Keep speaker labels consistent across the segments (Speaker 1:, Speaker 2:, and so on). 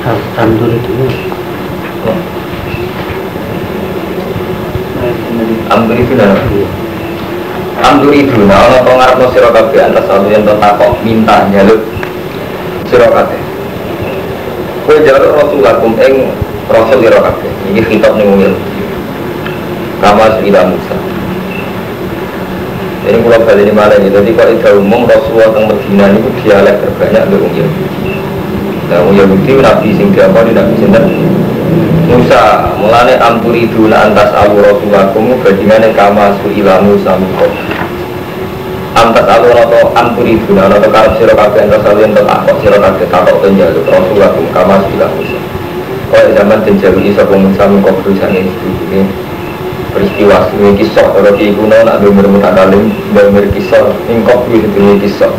Speaker 1: Tandur itu
Speaker 2: Amdur itu dah. Amdur itu nah orang to ngarepno antas satu yang takok minta njaluk sira kabeh. Kowe njaluk Rasulakum ing Rasul sira kabeh. Iki kitab ning umil. Kama sudah Musa. Ini balik ini malah ini, jadi kalau itu umum Rasulullah tentang Medina ini dialek terbanyak. Nah, orang Yahudi Nabi sing diapa di Nabi Sinten Musa, mulane ampuri duna antas alu Rasulullah kamu bagaimana kama suila Musa muko. Antas alu atau ampuri duna atau kalau siro kabeh antas alu yang takok siro kabeh takok tenjaluk Rasulullah kamu kama suila Musa. Oh zaman tenjaluk isa Musa muko berusaha ini peristiwa ini kisah kalau di kuno nak dengar mutakalim dengar kisah ingkop itu kisah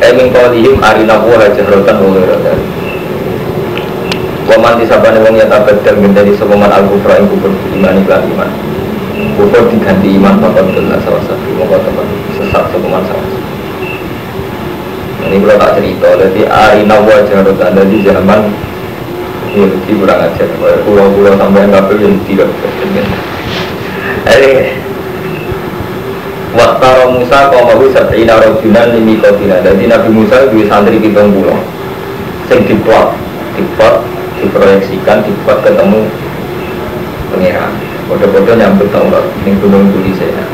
Speaker 2: mingkau dihim arina buah jahrotan oleh rotan. Waman disabani wong yang tabadal menjadi sebuman al-kufra yang kufur iman iklan iman. Kufur diganti iman bapak belah salah satu Maka teman sesat sebuman salah satu. Ini kalau tak cerita Jadi arina buah jahrotan Jadi zaman Ini kurang ajar. Pulau-pulau sampai yang gak yang tidak Eh, Waktara Musa kau mau sabina rojunan limi kotina. Jadi Nabi Musa dua santri pitung pulau. Sing diplot, diplot, diproyeksikan, diplot ketemu pangeran. Bodoh-bodoh nyambut Taurat ning gunung Tulisena.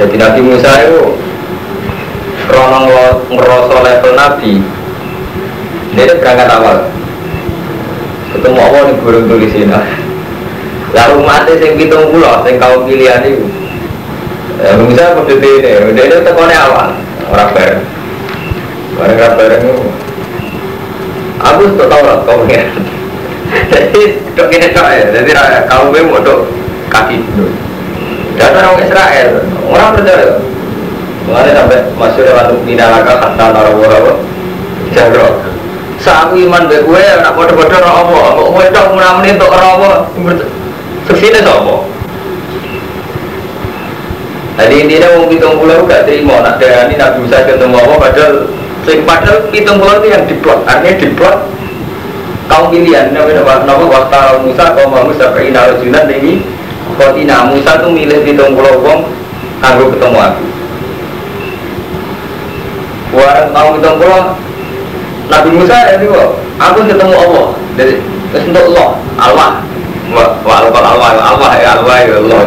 Speaker 2: Jadi Nabi Musa itu krono ngerasa level Nabi. Dia berangkat awal. Ketemu Allah di gunung Tulisena. Lalu mati sing pitung pulau, sing kau pilihan itu. Ya, bisa pada ini, udah ini tekonnya awal, orang bareng. Bareng orang bareng itu. Aku tuh tahu lah kau ya. Jadi dok ini dok ya, jadi kau mau dok kaki dulu. Orang Israel, orang percaya. Mengenai sampai masuk lewat minalaka hatta narawah Jaro. Saat iman gue, nak bodoh-bodoh roh apa? Kok gue dok menamuni untuk roh apa? Ke sini sopo. Jadi intinya mau hitung pulau gak terima. Nak darani Nabi Musa ketemu apa padahal sing padahal hitung pulau itu yang diplot. Artinya diplot kaum pilihan. Namanya nama? Nama waktu Musa kaum Musa kaina rajulan ini. Kotina Musa tuh milih hitung pulau wong kanggo ketemu aku. Warang kaum hitung pulau Nabi Musa itu aku ketemu Allah. Dari untuk Allah Allah wa alqal alwa alwa ya alwa ya Allah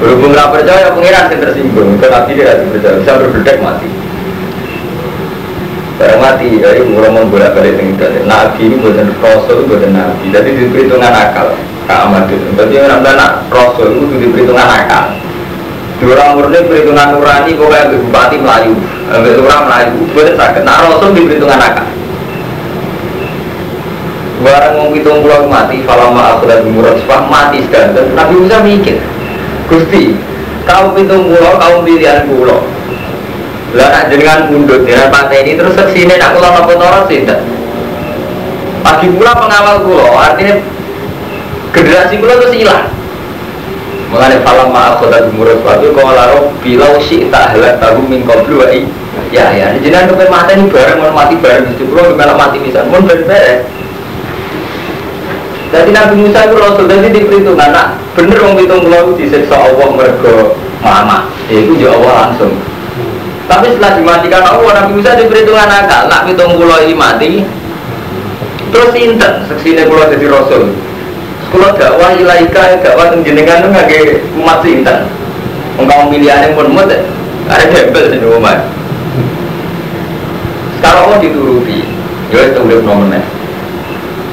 Speaker 2: berhubung nggak percaya pengiran yang tersinggung. Itu nabi dia tidak percaya. Bisa berbeda mati. Barang mati dari ngomong bolak balik dengan nabi ini bukan rasul bukan nabi. Jadi diperhitungan akal. Keamat itu. Berarti orang anak rasul itu diperhitungan akal. Orang murni perhitungan nurani kok kayak bupati Melayu, ambil orang Melayu, boleh sakit. Nah rasul diperhitungan akal. Barang mau hitung pulau mati, falama aku dan murad sepah mati sekarang. Nabi Musa mikir, Gusti, kau hitung pulau, kau pilihan pulau. Lah nak jenengan mundut dengan pantai ini terus ke sini aku lama kotoran sih tidak. Pagi pula pengawal pulau, artinya generasi pulau itu hilang. Mengenai falama aku dan murad sepah itu kau laro bilau si tak halal tahu min koblu Ya ya, jenengan kepen mati ini bareng mau mati bareng di pulau gimana mati misalnya, mau beres jadi Nabi Musa itu Rasul, jadi diperhitungkan, nak bener orang hitung pulau disiksa Allah mereka mama, ya itu ya Allah langsung. Tapi setelah dimatikan Allah, Nabi Musa diperhitungkan akal, nak hitung pulau ini mati, terus inten, seksine pulau jadi Rasul. Kalau dakwah ilaika, dakwah jenengan itu nggak umat inten. Engkau pilihannya pun mut, ada debel di rumah. Sekarang Allah dituruti, ya itu udah nomornya.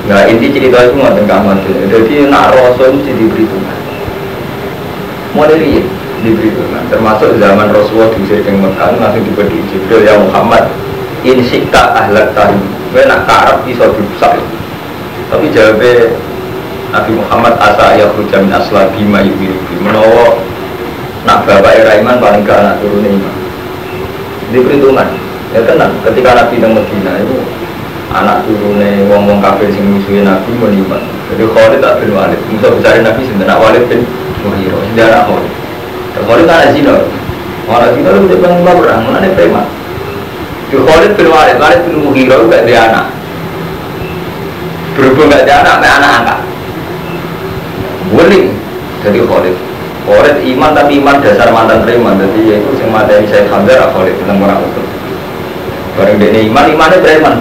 Speaker 2: Nah inti cerita itu nggak tentang Jadi nak rasul mesti diperhitungkan. Moderi diperhitungkan. Termasuk zaman Rasulullah diusir ke Mekah langsung diberi Jibril ya Muhammad. In sikta ahlak tahi. Gue nak karab bisa dirusak. Tapi jawabnya Nabi Muhammad asa ayah hujamin asla bima yubiru menawa nak bapak Iraiman paling ke anak turunnya iman. Diperhitungkan. Ya tenang. Ketika Nabi di Medina itu anak turune wong-wong kafir sing musuhin Nabi meniman. Jadi Khalid tak bin Walid. Musa besar Nabi sing anak Walid bin Muhiro. Dia anak Khalid. Khalid kan zina. Orang zina itu dia pengen perang, mana preman. Di Khalid bin Walid, Walid bin Mughirah gak ada anak. Berhubung gak ada anak, anak angkat. Wuling jadi Khalid. Khalid iman tapi iman dasar mantan preman. Jadi ya itu yang mata ini saya Hamzah Khalid tentang orang itu. Barang dia iman, imannya preman.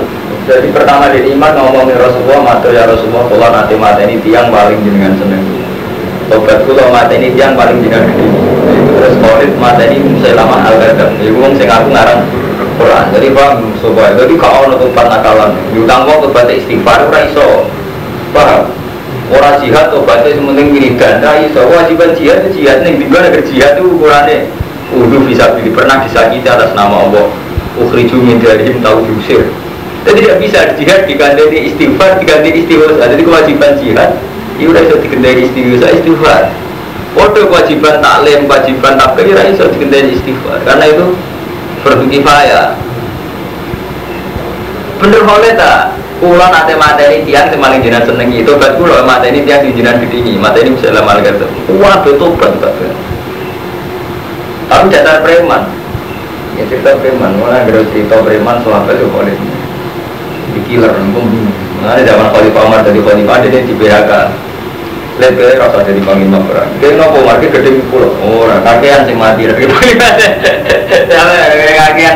Speaker 2: Jadi pertama dia iman ngomongin Rasulullah, matur ya Rasulullah, kalau nanti mata ini tiang paling jenengan seneng. Tobat kula mata ini tiang paling jenengan gede. Terus Khalid mata ini saya lama al-gadab. Ibu ngomong saya ngaku ngarang Quran. Jadi paham supaya jadi kau ono tobat nakalan. Diutang mau tobat istighfar ora iso. Paham? Orang jihad tobatnya sementing wiridan. Nah iso kewajiban jihad jihad nih di mana jihad itu ukurannya udah bisa pilih pernah disakiti atas nama Allah. Ukhriju min darihim tahu diusir. Jadi tidak bisa jihad diganti istighfar diganti istighfar. Jadi kewajiban jihad itu udah bisa diganti istighfar. Istighfar. Waduh kewajiban taklim, kewajiban tabligh ora iso diganti istighfar. Karena itu fardu kifayah. Bener boleh tak? Kulo nate materi tiang semaling jinan seneng itu kan kulo materi tiang di jinan gedingi materi misalnya malah kata wah betul tak tapi dasar preman ya cerita preman mana ada cerita preman soal itu boleh di killer nunggu mana zaman Khalifah Umar dari Khalifah dia di PHK Lebih rasa jadi panglima perang. Dia nopo market gede pulau. Oh, kakean sih mati. Kakean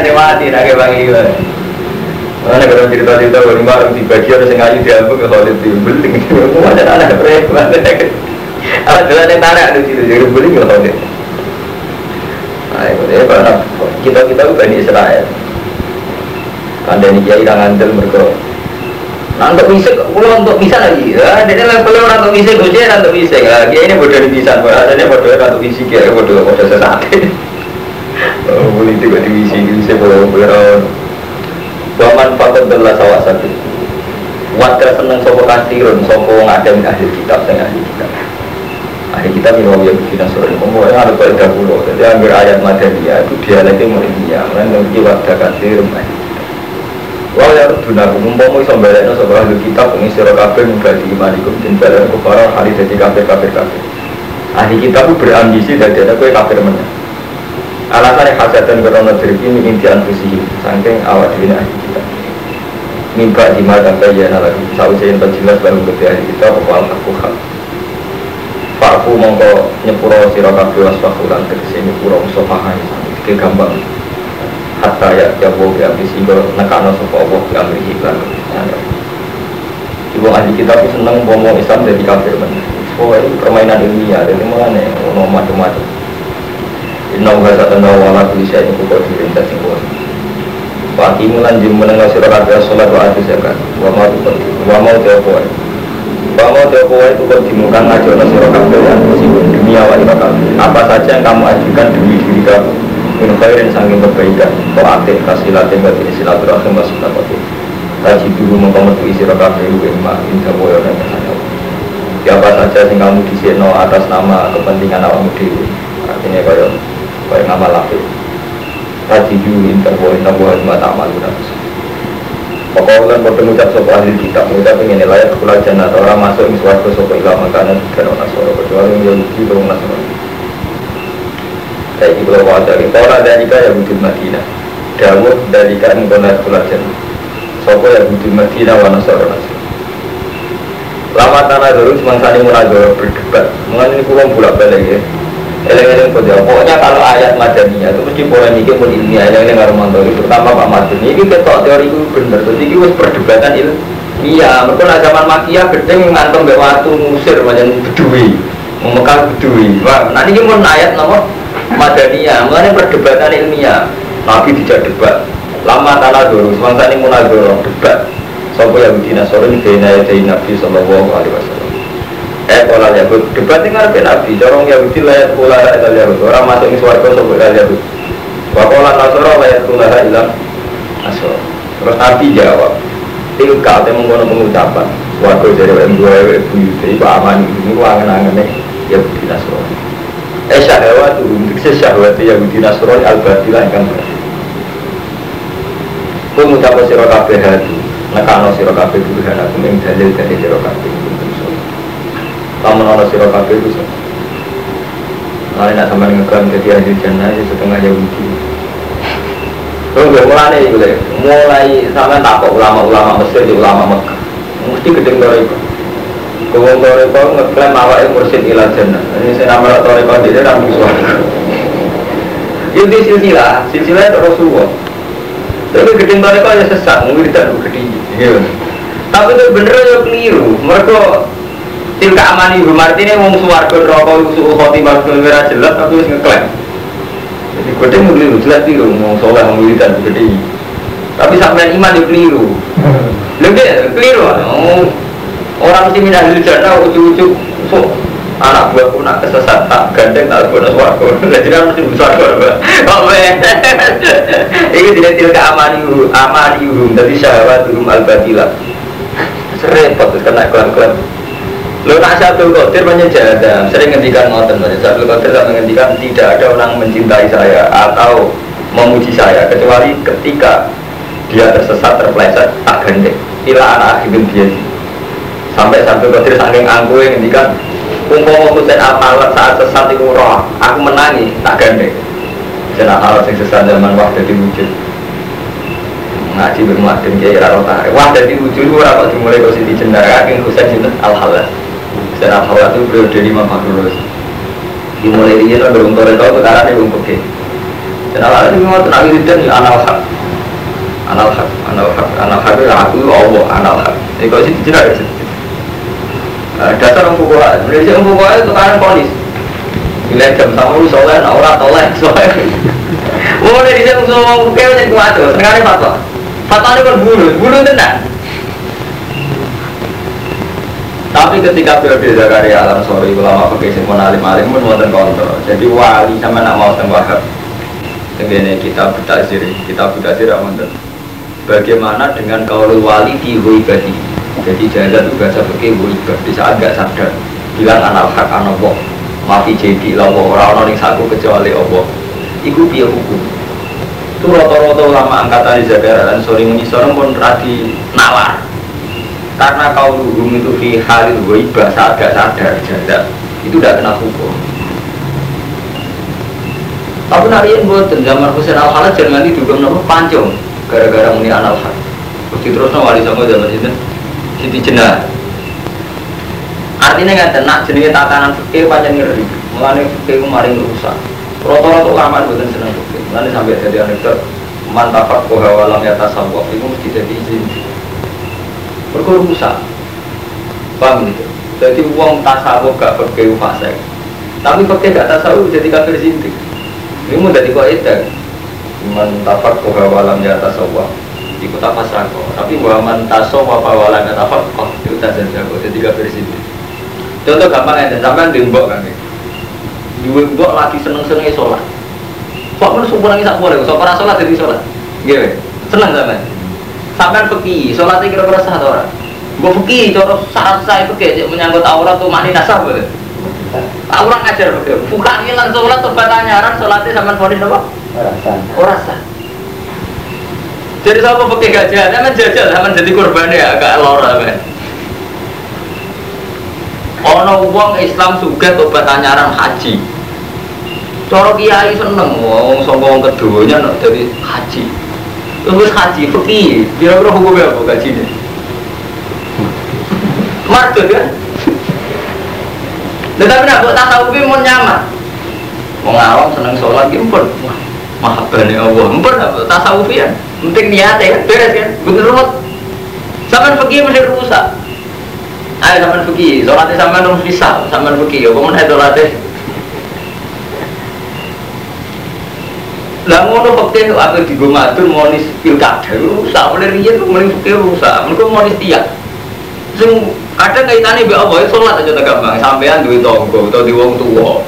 Speaker 2: sih mati. Kakean panglima. Mana kalau cerita-cerita kalau lima di bagi ada sengaja diambil ke Khalid di beling. Macam anak preman. Ada jalan yang tarik ada situ jadi beling ke Khalid. Nah, ya karena kita kita bukan Israel. Anda ini kiai kang andel mereka Nah, untuk bisa, kalau untuk bisa lagi, ya, jadi levelnya orang untuk bisa, gue jadi untuk bisa, ya, dia ini bodoh bisa, bahasanya bodoh untuk bisa, kayak bodoh bodoh sesat. Oh, boleh juga divisi, bisa bodoh bodoh. Waman fakot belas sawah satu. Wadah seneng sopo kasirun, sopo ngadem ahli kitab, saya ahli kitab. Ahli kitab ini wong yang bikin surun, pokoknya ada pada pulau. Jadi ambil ayat Madaniyah itu dialeknya mulai dia, mulai wadah kasirun ahli Wah ya guna mumpung iso balekno sapa ahli kitab pengisi sira kabeh mubadi imanikum den balen kufara hari dadi kafir kafir kafir. Ahli kitab itu berambisi dadi ada kowe kafir meneh. Yang hasatan karena ini intian fusi saking awak dhewe ahli kitab. Mimba di mata kaya lagi sausia yang jelas baru bagi ahli kitab bahwa aku hak. Faku mongko nyepuro sira kabeh wasfahu lan tegese nyepuro sofahan iki gampang hatta ya jabo ya sehingga nekano sopo Allah di amri iklan Ibu ahli kita itu seneng bomo Islam jadi kafir men. Oh ini permainan ilmiah, jadi mana ono macam-macam. Inna wa sa tanna wa la kulli shay'in qadir ta singkon. Wa aqimulan jim menengah sira kabeh salat wa atu zakat. Wa ma wa ma apa. Wa ma apa itu kok dimungkan ngajono sira kabeh ya demi awak Apa saja yang kamu ajukan demi diri kamu min khairin sanging kebaikan To'atin kasilatin berarti silaturahim wa sunnatatin Taji dulu mengkometu isi rakabe Uwe ma indah boyo dan kesanya Siapa saja yang kamu disino atas nama kepentingan awam dewi Artinya kaya kaya nama lafi Taji dulu indah boyo indah boyo ma tak malu Pokoknya kan pada mengucap sopa ahli kitab Mengucap ingin layak kula jannah Orang masuk ini suarga sopa ilah makanan Dan orang nasoro Kecuali yang Yahudi Orang nasoro saya ini kalau mau dari Tora dari kaya wujud Madinah. Dawud dari kan konar kulajan Sopo yang wujud Madinah wa nasara nasir? Lama tanah dulu semangsa ini munazor berdebat. Mengenai kurang bulak balik ya. Eleng-eleng kode Pokoknya kalau ayat Madaniyah itu mesti polemiknya pun Yang ini ngaruh mantul Terutama Pak Madun Ini ketok teori itu bener. Terus ini perdebatan Iya, mereka zaman makia gedeng ngantem mbak waktu musir macam bedui, memekal bedui. Nanti ini mau ayat nomor Madaniyah, mengenai perdebatan ilmiah. Nabi tidak debat. Lama tanah dulu, semangsa ini munadoro debat. Sopo bidina sore ini Bina yadai Nabi Sallallahu Alaihi Wasallam. Eh, pola Yahud, debat ini ngarepin Nabi. Corong Yahudi layat pola ilah Yahud. Orang masuk ini suarga sopo ilah Yahud. Wakola Nasoro layat pola ilah Nasoro. Terus Nabi jawab Tilka, itu mengkono pengucapan. Suarga jadi Wa ibu Yudhi, Wa aman Ini wangan-wangan Yahudi Nasoro eh syahwat itu untuk syahwat Yahudi Nasrani al-batilah yang berarti Kau mengucapkan sirah kabeh hati Nekano sirah kabeh burhan aku yang dalil dari sirah kabeh Kamu nono sirah kabeh itu Lalu nak sama ngeklaim jadi ahli jannah ya setengah Yahudi. Tunggu mulai itu deh, mulai sama takut ulama-ulama Mesir di ulama Mekah, mesti gedeng toriko. Gowong toriko ngeklaim awalnya mursid ilah jannah. Ini saya nama toriko dia ramu suara. Di silsilah, silsilah itu Rasulullah. Tapi gedeng toriko ya sesat, mungkin tidak gedeng. Gitu. Tapi itu bener ya keliru. Mereka tilka amani ibu martini wong suwargo rokok suhu khotimah jelas tapi harus ngeklaim. Jadi mau keliru, jelas keliru, mau soleh, mau wiridan, gede Tapi sampai iman itu keliru Lebih keliru, orang mesti minah diri jana, ujuk-ujuk. So, anak buah pun nak kesesat, tak gandeng, tak guna suarga Jadi kan mesti suarga Oh Ini tidak tilka amani amani jadi syahwat hum al-batilah. Serempet, kena kelam-kelam. Lo nak Abdul Qadir menyejadah, sering ngendikan ngoten, Abdul Qadir tak menghentikan tidak ada orang mencintai saya atau memuji saya kecuali ketika dia tersesat terpeleset tak gendek. Ila anak hidup dia sampai Abdul Qadir saking angku yang ngendikan umpama Husain apalat saat sesat itu roh, aku menangi tak gendek. Jangan alat yang sesat zaman waktu wujud. Ngaji bermuatin kiai raro tarik. Wah dari wujud ora kok dimulai kok sini jendara keng Husain sinten? Al secara hawa itu periode Fakrulus dimulai dia belum tore tau perkara dia pakai dan Allah itu memang tenang itu dan anal hak anal anal hak itu aku Allah ini sih tidak ya dasar orang Indonesia orang itu kan polis Bila jam sama lu soleh, orang toleh, soleh Mau dari sini semua pokoknya udah kuat tuh, sekarang fatwa Fatwa kan bunuh, bunuh tenang tapi ketika periode Zakaria alam sore ulama pakai simpon alim alim pun wonten kontrol. Jadi wali sama nak mau teng wahab. Tenggene kita berdasir, kita berdasir wonten. Bagaimana dengan kaulul wali di huibati? Jadi jalan itu bahasa pakai huibah di saat gak sadar. Bilang anak hak anak boh. Mafi jadi lawo orang orang yang saku kecuali Allah. Iku dia hukum. Itu rata-rata ulama angkatan di Zakaria dan sore menyisorong pun radi nalar karena kau luhum itu fi halil waibah saat gak sadar jaza itu tidak kena hukum tapi nari yang buat zaman Husain al Halad jangan juga nama pancung gara-gara muni anal hal terus wali sama zaman itu Siti Jenah artinya nggak tenang jenisnya tatanan fikih panjang ngeri mulai fikih kemarin rusak. Rata-rata ulama bukan senang fikih. Mulai sampai jadi anekdot mantafat kohawalam ya tasawuf itu mesti jadi izin. Mereka rusak. Paham gitu? Jadi uang tasawuf gak pakai fase tapi pakai gak tasawuf jadi kafir zintik ini mau jadi kok itu mentafak walam ya tasawuf itu tak pasrako tapi bahwa mentaso apa walam ya tafak kok itu tak jago. Jadi kafir zintik contoh gampang aja. Sampai di mbok kan dua mbok lagi seneng senengnya sholat. Kok pun subuh lagi tak boleh. So sholat jadi sholat. Gini seneng sampai sampai pergi sholatnya kira-kira sah orang gue pergi cara syarat saya pergi menyangkut aurat tuh mani nasab gitu aurat ngajar pergi bukan ngilang sholat tuh nyaran sholatnya sampai ponis apa? Orang sah jadi sama pergi gajah sama jajal sama jadi korban ya agak lora kan Ono uang Islam juga tobat nyaran haji. Cara kiai seneng wong sangka keduanya nak jadi haji. Terus haji, pergi, kira-kira hukumnya apa gajinya? Mardut kan? Tetapi nak buat tasawuf mau nyaman. Mau seneng sholat gitu pun. Wah, mahabbah Allah. Mpun apa tasawuf ya? Penting niatnya kan, beres kan? Bener rumah. Sampai pergi mesti rusak. Ayo sampai pergi, sholatnya sampai nung bisa, sampai pergi. Ya, kamu sholatnya Lah ngono fakir akhir di matur monis pilkada rusak oleh riyen mulai fakir rusak. Mereka monis tiap. Sing kadang kaitane mbek Allah salat aja tak gampang. Sampean duwe tangga utawa di wong tuwa.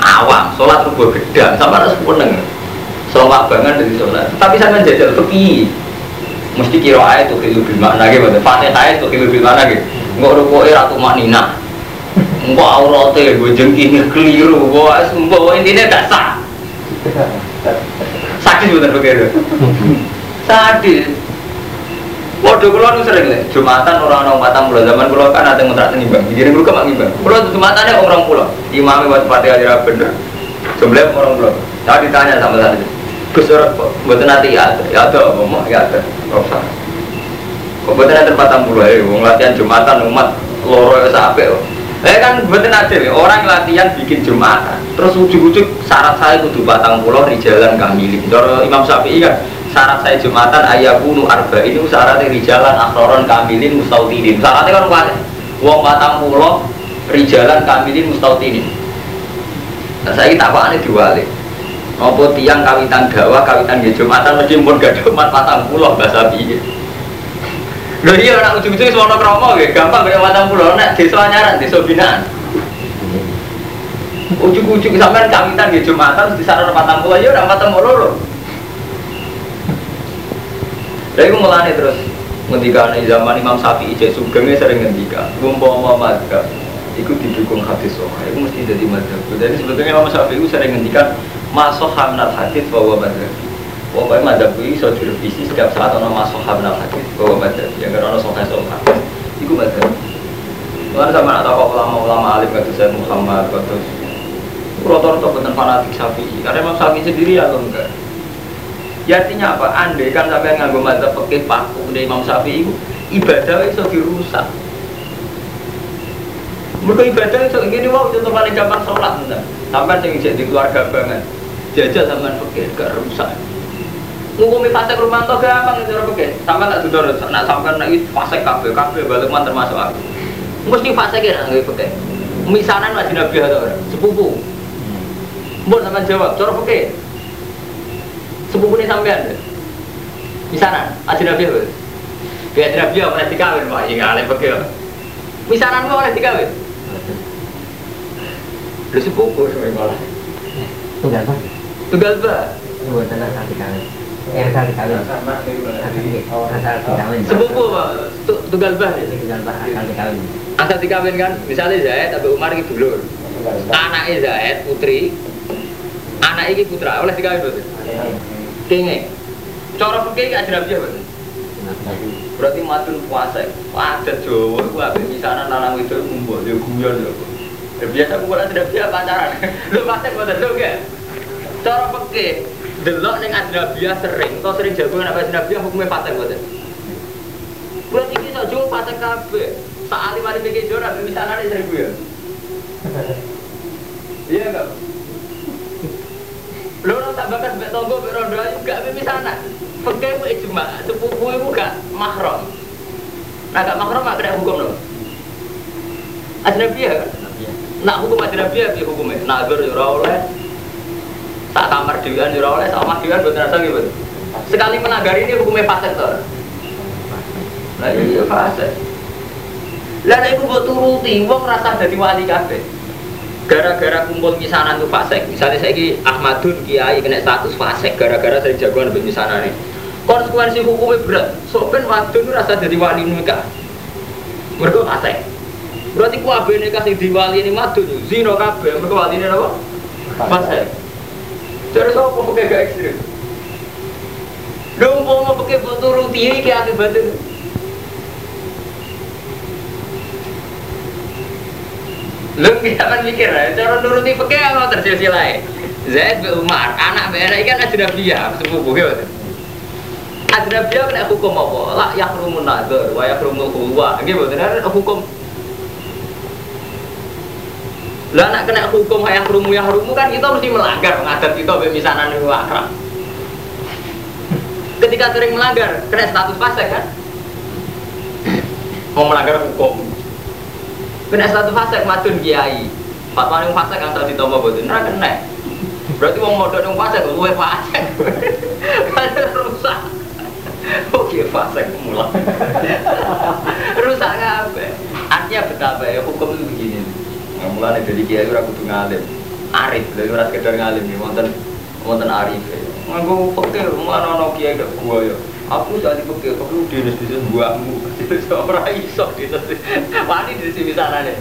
Speaker 2: Awam salat rubo gedang sampe harus puneng. Salat banget dari salat. Tapi sampean jajal fikih. Mesti kira ae tuh kilu bil makna gitu. Fatihah itu kilu bil makna gitu. Enggak rukoe ratu maknina. Mbok aurate gue jengking keliru. Mbok intinya gak sah. Sadis bener begitu. Sadis. Waduh kulo nu sering nih, Jumatan orang orang matang pulau zaman kulo kan ada ngontrak nimbang. Jadi kulo kemak nimbang. Kulo Jumatannya orang pulau. Imamnya buat fatihah tidak bener. Sebelah orang pulau. Saya ditanya sama tadi. Gus ora kok mboten ati ya ada, ya ada apa mau ya ada. Ora usah. Kok mboten ada patang puluh ae wong latihan Jumatan umat loro apik kok. Eh kan adil ya, orang latihan bikin Jumatan. Terus ujug-ujug syarat saya kudu patang puluh rijalan kamilin. Cara Imam Syafi'i kan syarat saya Jumatan ayakunu arba ini syaratnya rijalan akhroron kamilin mustautidin. Syaratnya kan kuat. Wong patang puluh rijalan kamilin mustautidin. Nah saya tak apa diwalik. Apa tiang kawitan dakwah, kawitan di Jumatan mesti pun gak Jumat patang puluh bahasa piye. Lho iya anak ujung-ujung semono kromo ya, gampang kayak patang puluh nek desa anyaran, desa binaan. Ujung-ujung sampean kawitan di Jumatan di sana patang puluh ya ora patang puluh. Lah iku mulane terus ngendika zaman Imam Syafi'i cek sugenge sering ngendika, umpama madzhab itu didukung hadis sohail itu mesti jadi madzhab. Jadi sebetulnya Imam Syafi'i sering ngendikan masuk hamnal hadis bahwa madzhab. Pokoknya madzhab itu bisa direvisi setiap saat ono masuk hamnal hadis bahwa madzhab. Yang karena sohail hadis, itu madzhab. Lalu sama ada ulama-ulama alim kata saya Muhammad kata Rotor-rotor benar fanatik Syafi'i Karena Imam Syafi'i sendiri ya enggak Ya artinya apa? Andai kan sampai nganggo madzhab pakai paku dari Imam Syafi'i itu ibadah itu dirusak mereka ibadah itu ini wow contoh paling gampang sholat entah. Sampai yang jadi keluarga banget. Jajah sama fakir gak rusak. Ngukumi fase rumah tuh gampang itu orang fakir. Sampai tak duduk nak sampai nak itu fase kafe kafe balik termasuk aku. Mesti fase kira nggak fakir. Misanan masih nabi atau orang sepupu. Mbok sama jawab, cara fakir. Sepupu ini sampean. Misanan, aja nabi apa? Biar nabi apa nanti kawin pak, ya nggak fakir. Misanan mau oleh dikawin. Lu sepupu semuanya malah.
Speaker 1: Tunggal pak.
Speaker 2: Tunggal ba.
Speaker 1: Buat tanah kaki kawin. Eh kaki kawin. Kawin.
Speaker 2: Sepupu pak. Tu- Tunggal ba.
Speaker 1: Tunggal pak asal kawin.
Speaker 2: Asal dikawin kan, misalnya Zaid tapi Umar ini dulur. Anaknya Zaid putri, anak ini putra oleh dikawin betul. Kenge. Cara fikih gak ada apa? Berarti matun puasa. Ada Jawa ku ape misalnya lanang itu ngumpul dia guyon lho. Ya biasa aku ora tidak biasa pacaran. Lu pasti boten lho gak? Cara fikih delok ning adrabia sering, atau sering jago nek adrabia hukumnya paten boten. Berarti iki sak Jawa paten kabeh. Sak alim alim iki jora misalnya seribu ya. Iya enggak? Lho ora tak bakas mbek tonggo mbek rondo ayu gak misalnya. Fikih ku ijma, sepupu iku gak mahram. Nah gak mahram gak kena hukum lho. Ajnabiyah kan? Nak hukum ajnabiyah piye hukumnya? Nazar ya ora oleh. Tak kamar dewan ya ora oleh, sak omah dewan boten rasa nggih, Bos. Sekali melanggar ini hukumnya fasik to. Lah iya fasik. Lah nek iku mbok turuti, wong rasa dadi wali kabeh. Gara-gara kumpul misanan tuh fasik, misalnya saya Ahmadun Kiai kena status fasik gara-gara sering jagoan lebih misanan nih. Konsekuensi hukumnya berat. Sopen wadon itu rasa jadi wali nikah. Mereka fasik. Berarti ku abe nikah sing diwali ini madun, zino kabeh, mereka wali ini apa? Fasik. Jadi saya kok pakai gak ekstrim. Dong mau pakai turuti ini kayak akibatnya. Lu kita kan mikir ya, cara nuruti pakai apa tersilsilai. Zaid bin Umar, anak Anak kan ajnabiyah, sepupu ya. Ajnabiyah kena hukum apa? La yahrumun nazar, wa yahrumul khulwa. Nggih mboten hukum. Lah nak kena hukum hayah rumu ya rumu kan kita mesti melanggar ngadat kita be misanan niku akrab. Ketika sering melanggar, kena status fasik kan? Mau melanggar hukum. Kena status fasik madun kiai. Fatwa ning fasik kan tadi ditompo boten ora kena. Berarti wong modal ning fasik luwe fasik. Rusak. Oke fasik mulai. Rusak kabeh. Artinya betapa ya hukum itu begini. Nah, mulai dari kiai ora kudu ngalim. Arif, dari ora sekedar ngalim nih, wonten wonten arif. Nganggo pekeh mulai ono kiai gak gua ya. Aku jadi pekeh, aku dinas di sini buahmu. Itu ora iso dinas. Wani di sini sana deh.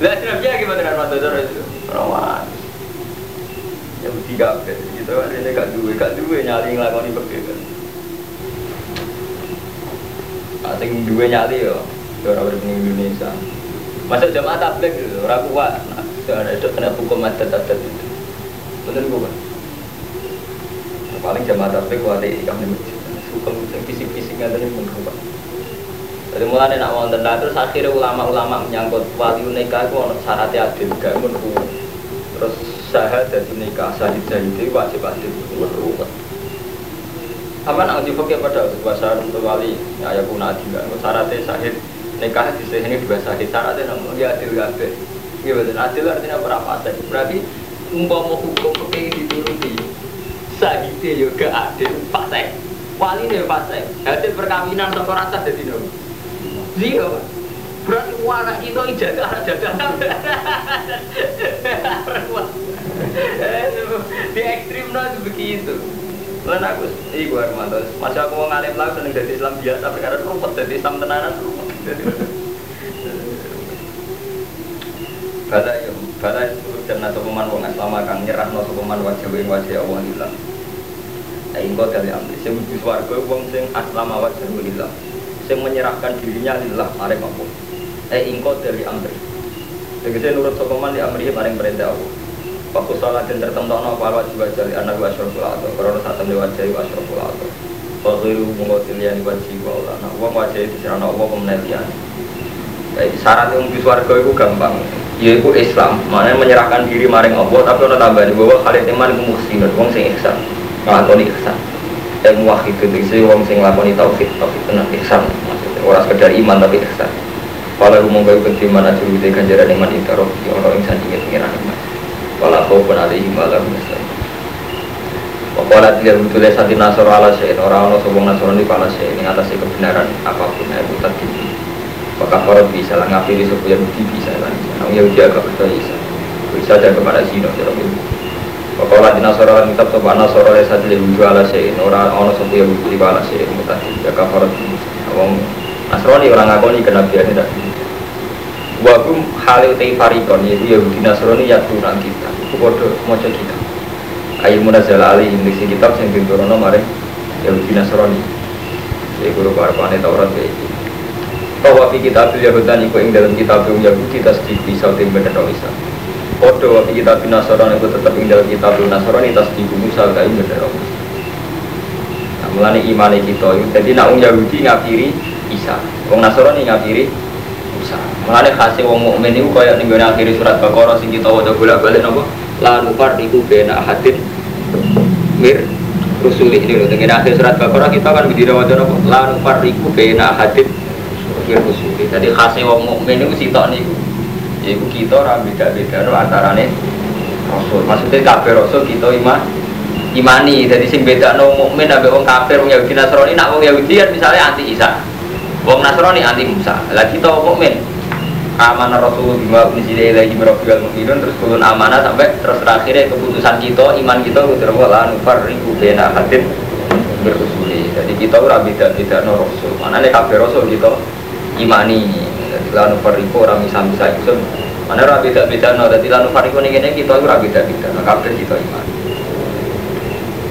Speaker 2: Lah sinapnya gimana dengan mata dora itu? Rawan. Ya bukti kabeh. Gitu kan ini gak duwe, gak duwe nyali nglakoni pekeh kan. Asing duwe nyali yo. Ora urip ning Indonesia. Masuk jamaah tabligh lho, ora kuat. Nah, jangan ada kena hukum adat adat itu bener gue paling jamaah tapi kuali kami masjid. Hukum fisik-fisik nggak ada yang mengubah jadi mulai nak wonten lah terus akhirnya ulama-ulama menyangkut wali nikah itu ono syaratnya adil gak menurut terus syahadat dari nikah sahid itu wajib adil. Menurut apa nak uji fakir pada bahasa untuk wali ya ya pun adil syaratnya sahid nikah di sini dua sahid syaratnya namun dia adil gak iya betul adil artinya berapa sahid berarti umpama hukum fakir dituruti sahidnya juga adil pasai wali nih pasai hasil perkawinan atau rasa jadi nabi Zero. Berarti warna itu ijazah jaga Di ekstrim itu begitu. Lalu aku, iya gue Armando, masa aku mau ngalim lagu seneng jadi Islam biasa, perkara rumput jadi Islam tenanan rumput. Bala ya, bala itu dan sopeman wong Islam kang nyerah no sopeman wajah wajah Allah hilang. Ayo kau dari ambil, sing warga wong sing aslam wajah hilang yang menyerahkan dirinya lillah maring Allah eh ingko dari amri. Tegese nurut sokoman di amri maring perintah Allah. Waktu salat dan tertentu no apa wajib jali anak wa asyraful atau Karena saat temen wajib wa asyraful atau Fakhiru mengotil wajib wa Allah. Nah uang wajib di sana Allah Jadi syarat yang di suarga itu gampang. Yaitu Islam, mana menyerahkan diri maring Allah Tapi ada tambahan bahwa kalian teman itu muhsinun, uang sing ihsan Ngelakoni ihsan. Yang muwahid itu wong sing lakoni tauhid tauhid tenan ihsan. Maksudnya orang sekedar iman tapi ihsan. Kalau rumah kau penting mana curi di ganjaran iman itu roh di orang yang sandingin pengiran iman. Kalau kau pun ada iman lah biasa Wakola tidak betul sati nasor ala syai'in Orang-orang sobong nasor di pala syai'in Ini atas kebenaran apa pun Ya bukan tadi Maka korot bisa lah ngapiri sebuah Yahudi bisa lah Nah Yahudi agak betul bisa. Bisa dan kepada Zino Jarak itu Di nasoro lan kitab sopa nasoro le sadi le wuju ala sein Ora ono sopa ya wuju ala sein Mutadi ya kafarat Wong Nasrani orang ngakoni kenabian tidak Wagum halil tei farikon Yaitu Yahudi Nasrani yatunan kita. Itu bodoh moco kita Ayu munazal ali indiksi kitab Yang ditorono mare Yahudi Nasrani. Ya guru parpane Taurat ya itu Bahwa fi kitab Yahudan Iku ing dalam kitab Yahudi Tasdik bisa Tim bener bisa Kodo wabi kita bin itu tetap tinggal kita bin Nasrani tas di Musa kayu bener Nah mulane imane kita itu jadi nak wong Yahudi ngapiri Isa, wong Nasrani ngapiri Musa. Mulane khase wong mukmin itu kaya ning akhir surat Baqarah sing kita waca bolak-balik napa? La nufarriqu baina ahadin mir rusuli ini loh dengan akhir surat Baqarah kita kan bidira waca napa? La nufarriqu baina ahadin mir rusuli. Jadi khase wong mukmin itu sitok niku Yaitu kita orang beda-beda no antarane Rasul. Maksudnya kafir Rasul kita iman imani. Jadi sing beda no mukmin abe wong kafir wong Yahudi Nasrani nak wong Yahudi kan misalnya anti Isa. Wong Nasrani anti Musa. Lah kita mukmin amanah Rasul bima unzila ilaihi min rabbil mu'minun terus turun amanah sampai terus terakhirnya keputusan kita iman kita kudu wala nufarriqu baina hadin berusuli. Jadi kita ora beda-beda no Rasul. Mana nek kafir Rasul kita imani lanu fariku orang bisa bisa itu mana orang beda beda no jadi lanu fariku ini ini kita orang beda beda no kabel kita iman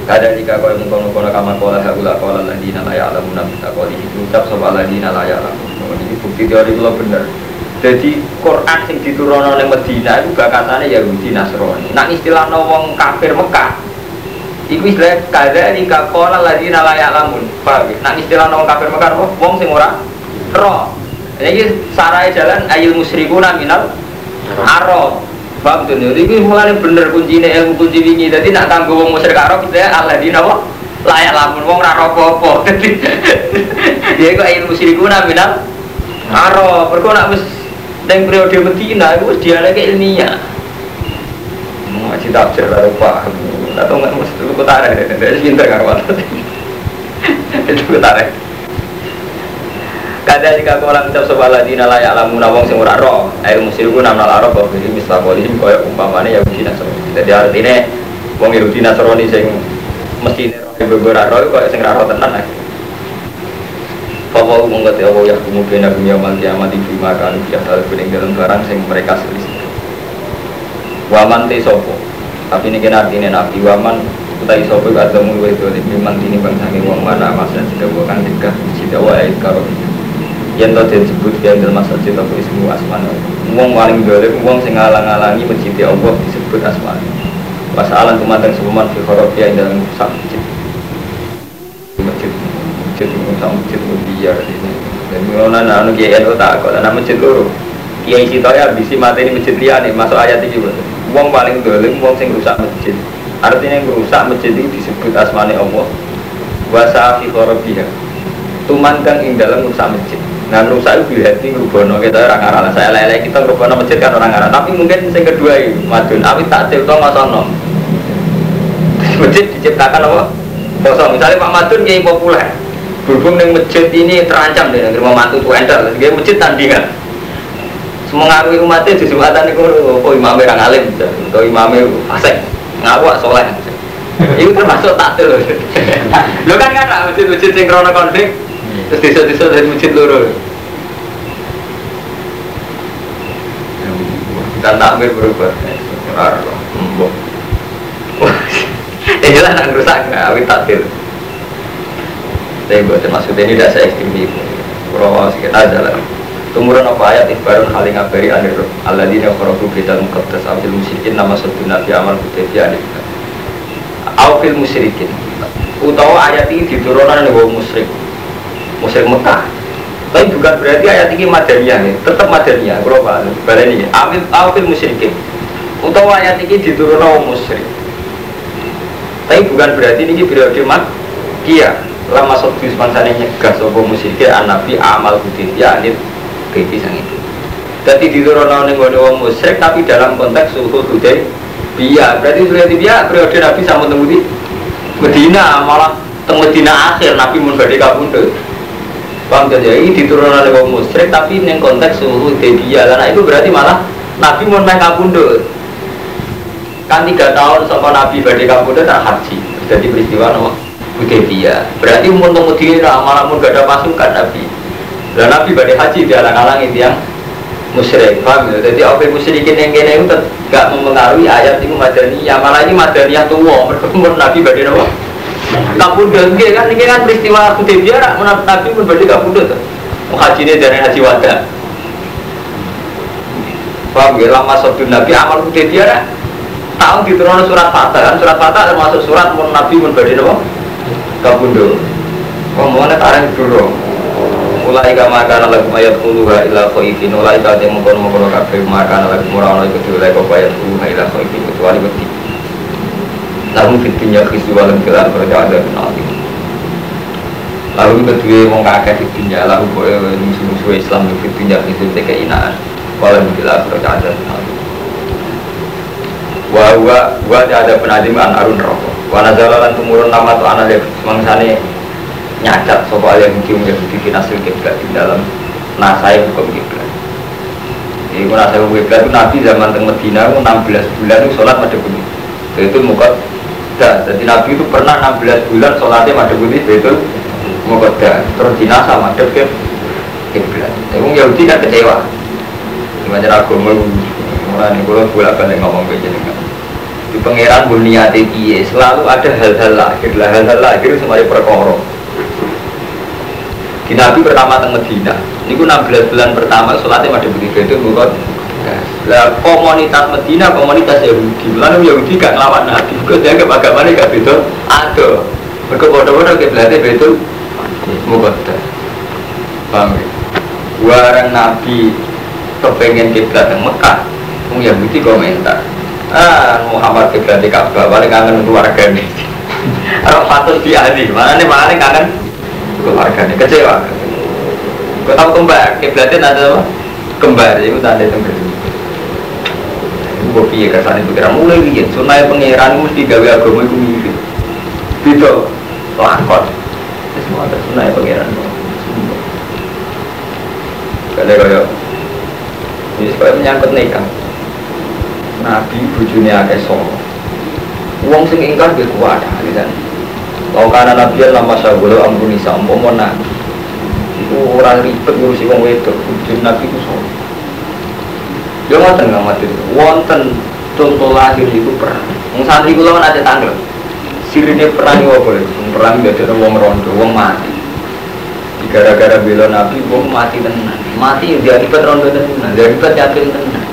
Speaker 2: kada jika kau mengkono kono kamar kola hagula kola nala ya alam nabi kau ini ucap soal nala ya alam ini bukti teori itu benar jadi Quran sing diturunkan oleh Medina itu gak katanya Yahudi Nasrani. Nah istilah wong kafir Mekah Iku istilah kada jika kola lagi nala ya alamun. Paham? Nah istilah wong kafir Mekah wong sing ora roh ini sarai jalan ayil musyrikuna minal arab. Paham tuh nih? Ini mulai bener kuncinya ilmu kunci ini. Jadi nak tangguh wong musyrik arab kita Allah di nawa layak lamun wong raro popo. Dia kok ayil musyrikuna minal arab. Berko nak mus dan periode Medina itu dia lagi ilmiah. Ngaji tafsir lah paham. Atau nggak mesti lu kutara, dari pinter karuan. Itu kutara. Kada jika kau orang ucap sebuah ladina layak alamu nawang sing ora roh Air musyriku namnal arab bahwa ini misal kolim kaya umpamanya Yahudi Nasrani Jadi artinya Wong Yahudi Nasrani sing mesti roh beberapa roh kaya sing roh tenan lah Bapak mengerti Allah ya kumu bina dunia mal kiamat di bima kan ya dalam barang sing mereka selisih Waman te sopo tapi ini kena artinya waman utai sopo ada mulu itu di memang ini bangsa wong mana masa tidak bukan tiga tidak wa karo yang tadi disebut yang dalam masa cerita ismu asmana Wong paling dolim, wong sing ngalang-alangi masjid Allah disebut asma. Masalah tumantan sebuman fi khorobia yang dalam masjid. Masjid, masjid rusak masjid biar ini. Dan mengenai anu GNO tak kok, nama masjid loro. Kiai Sitoya bisi mati ini masjid masuk ayat ini betul. Wong paling dolim, wong sing rusak masjid. Artinya yang rusak masjid itu disebut asmane Allah. Wasa fi khorobia. Tumantan ing dalam rusak masjid. Nah rusak itu hati rubono kita orang arah saya lele kita rubono masjid kan orang arah tapi mungkin yang kedua ini madun awi tak cerita masono masjid diciptakan apa? Kosong. Misalnya Pak Madun kayak populer. Berhubung dengan masjid ini terancam deh negeri mantu tuh enter dia masjid tandingan. Semengaruhi umatnya di jumatan itu oh imamnya orang alim. Atau imamnya fasik ngaku soleh. Itu termasuk taktil lo kan kan masjid-masjid yang krono konflik terus desa-desa dari masjid loro. Dan takmir berubah. Ya jelas nak rusak nggak awit takdir. Tapi buat maksud ini tidak saya ekstrim itu kalau sedikit aja lah. Tumurun apa ayat? Ibarun haling ngabari anir Allah dini kharabu kita mukaddas awil musyrikin nama satu nabi amal kutebi anir awil musyrikin. Utawa ayat ini diturunkan oleh musyrik musyrik Mekah tapi bukan berarti ayat ini madaniyah nih tetap madaniyah kalau pak balik ini. Awil awil musyrikin. Utawa ayat ini diturunkan oleh musyrik. Tapi bukan berarti ini periode mak kia lama satu semansa nyegah sopo musyrikin an nabi amal kutebi anir beti sang itu. Jadi diturunkan oleh orang musyrik tapi dalam konteks suhu hudai biya berarti sudah biya periode nabi sama temu di Medina malah teng Medina akhir nabi mun badhe kabundut paham jadi ini diturunkan oleh orang musyrik tapi ini konteks suhu hudai karena itu berarti malah nabi mun main kabundut kan tiga tahun sama nabi badhe kabundut tak haji. Jadi peristiwa nama Hudaybiyah berarti umur temu Medina malah mun gak ada pasukan nabi. Dan Nabi pada haji dia alang-alang itu yang musyrik, paham ya? Jadi apa musyrikin yang kene itu gak mempengaruhi ayat itu madaniyah, malah ini madaniyah tua, mereka Nabi pada apa? Kabudut, kan ini kan peristiwa Hudaybiyah, rak Nabi pun pada kabudut. Haji ini dari haji wada. Paham ya? Lama sabdun Nabi amal Hudaybiyah, tahun diturunkan surat Fatah kan, surat Fatah termasuk surat mun Nabi pun pada apa? Kabudut. Ngomongnya tarang dulu mulai kama kana lagu ayat uluha ila khaifin mulai ka te mengkono mengkono kabeh maka lagu murano iku diulai kok ayat uluha ila khaifin kecuali wedi lalu fitinya khisu walam kilan berada ada nanti lalu kedua wong kakek fitinya lalu boleh musuh-musuh Islam fitinya khisu te keinaan walam kilan berada ada nanti wa wa wa ada penadim an arun rokok wa nazala lan tumurun nama tu anak mangsane nyacat soal yang mungkin Yahudi hasil kiblat di dalam nasai hukum kiblat. Kalau nasai hukum kiblat Nabi zaman teng Medina itu 16 bulan itu sholat pada bumi. Itu muka dah. Jadi Nabi itu pernah 16 bulan sholatnya pada bumi itu muka dah. Terus di nasa madep ke kiblat. Tapi Yahudi kan kecewa. Gimana agama mulai nih kalau bolak balik ngomong kayak gini di pangeran bunyiati piye selalu ada hal-hal lahir lah hal-hal lahir semuanya perkara di Nabi pertama teng Medina ini 16 bulan pertama sholatnya ada begitu itu menurut lah komunitas Medina komunitas Yahudi. Lalu Yahudi gak ngelawan Nabi. Kok dia ke agamanya gak beda? Ada. Mereka bodoh-bodoh ke belakang betul mukoda paham ya warang Nabi kepengen kiblat yang Mekah Wong Yahudi komentar ah Muhammad kiblat di Ka'bah paling kangen keluarga ini Orang patut diadi mana nih mana kangen keluarganya kecewa. Kau tahu kembar? Kiblatnya ada apa? Kembar itu tanda tembel gue piye kesan itu kira mulai lihat sunai pangeran mesti gawe agama itu mirip gitu lakon. Semua ada sunai pangeran kada kaya ini supaya menyangkut nikah nabi bujune akeh solo wong sing ingkar ge kuat alisan Kau karena nabi lama syahulu ampun nisa umpama nabi. Itu orang ribet ngurusi wong wedok. Nabi itu so Dia ngoten nggak mati Wonten contoh lahir itu perang. Yang santri kula kan ada tanggal Sirine perang itu apa? Perang ada wong rondo, wong mati. Gara-gara bela nabi wong mati tenan. Mati dia akibat rondo tenan. Dia akibat yatim tenan.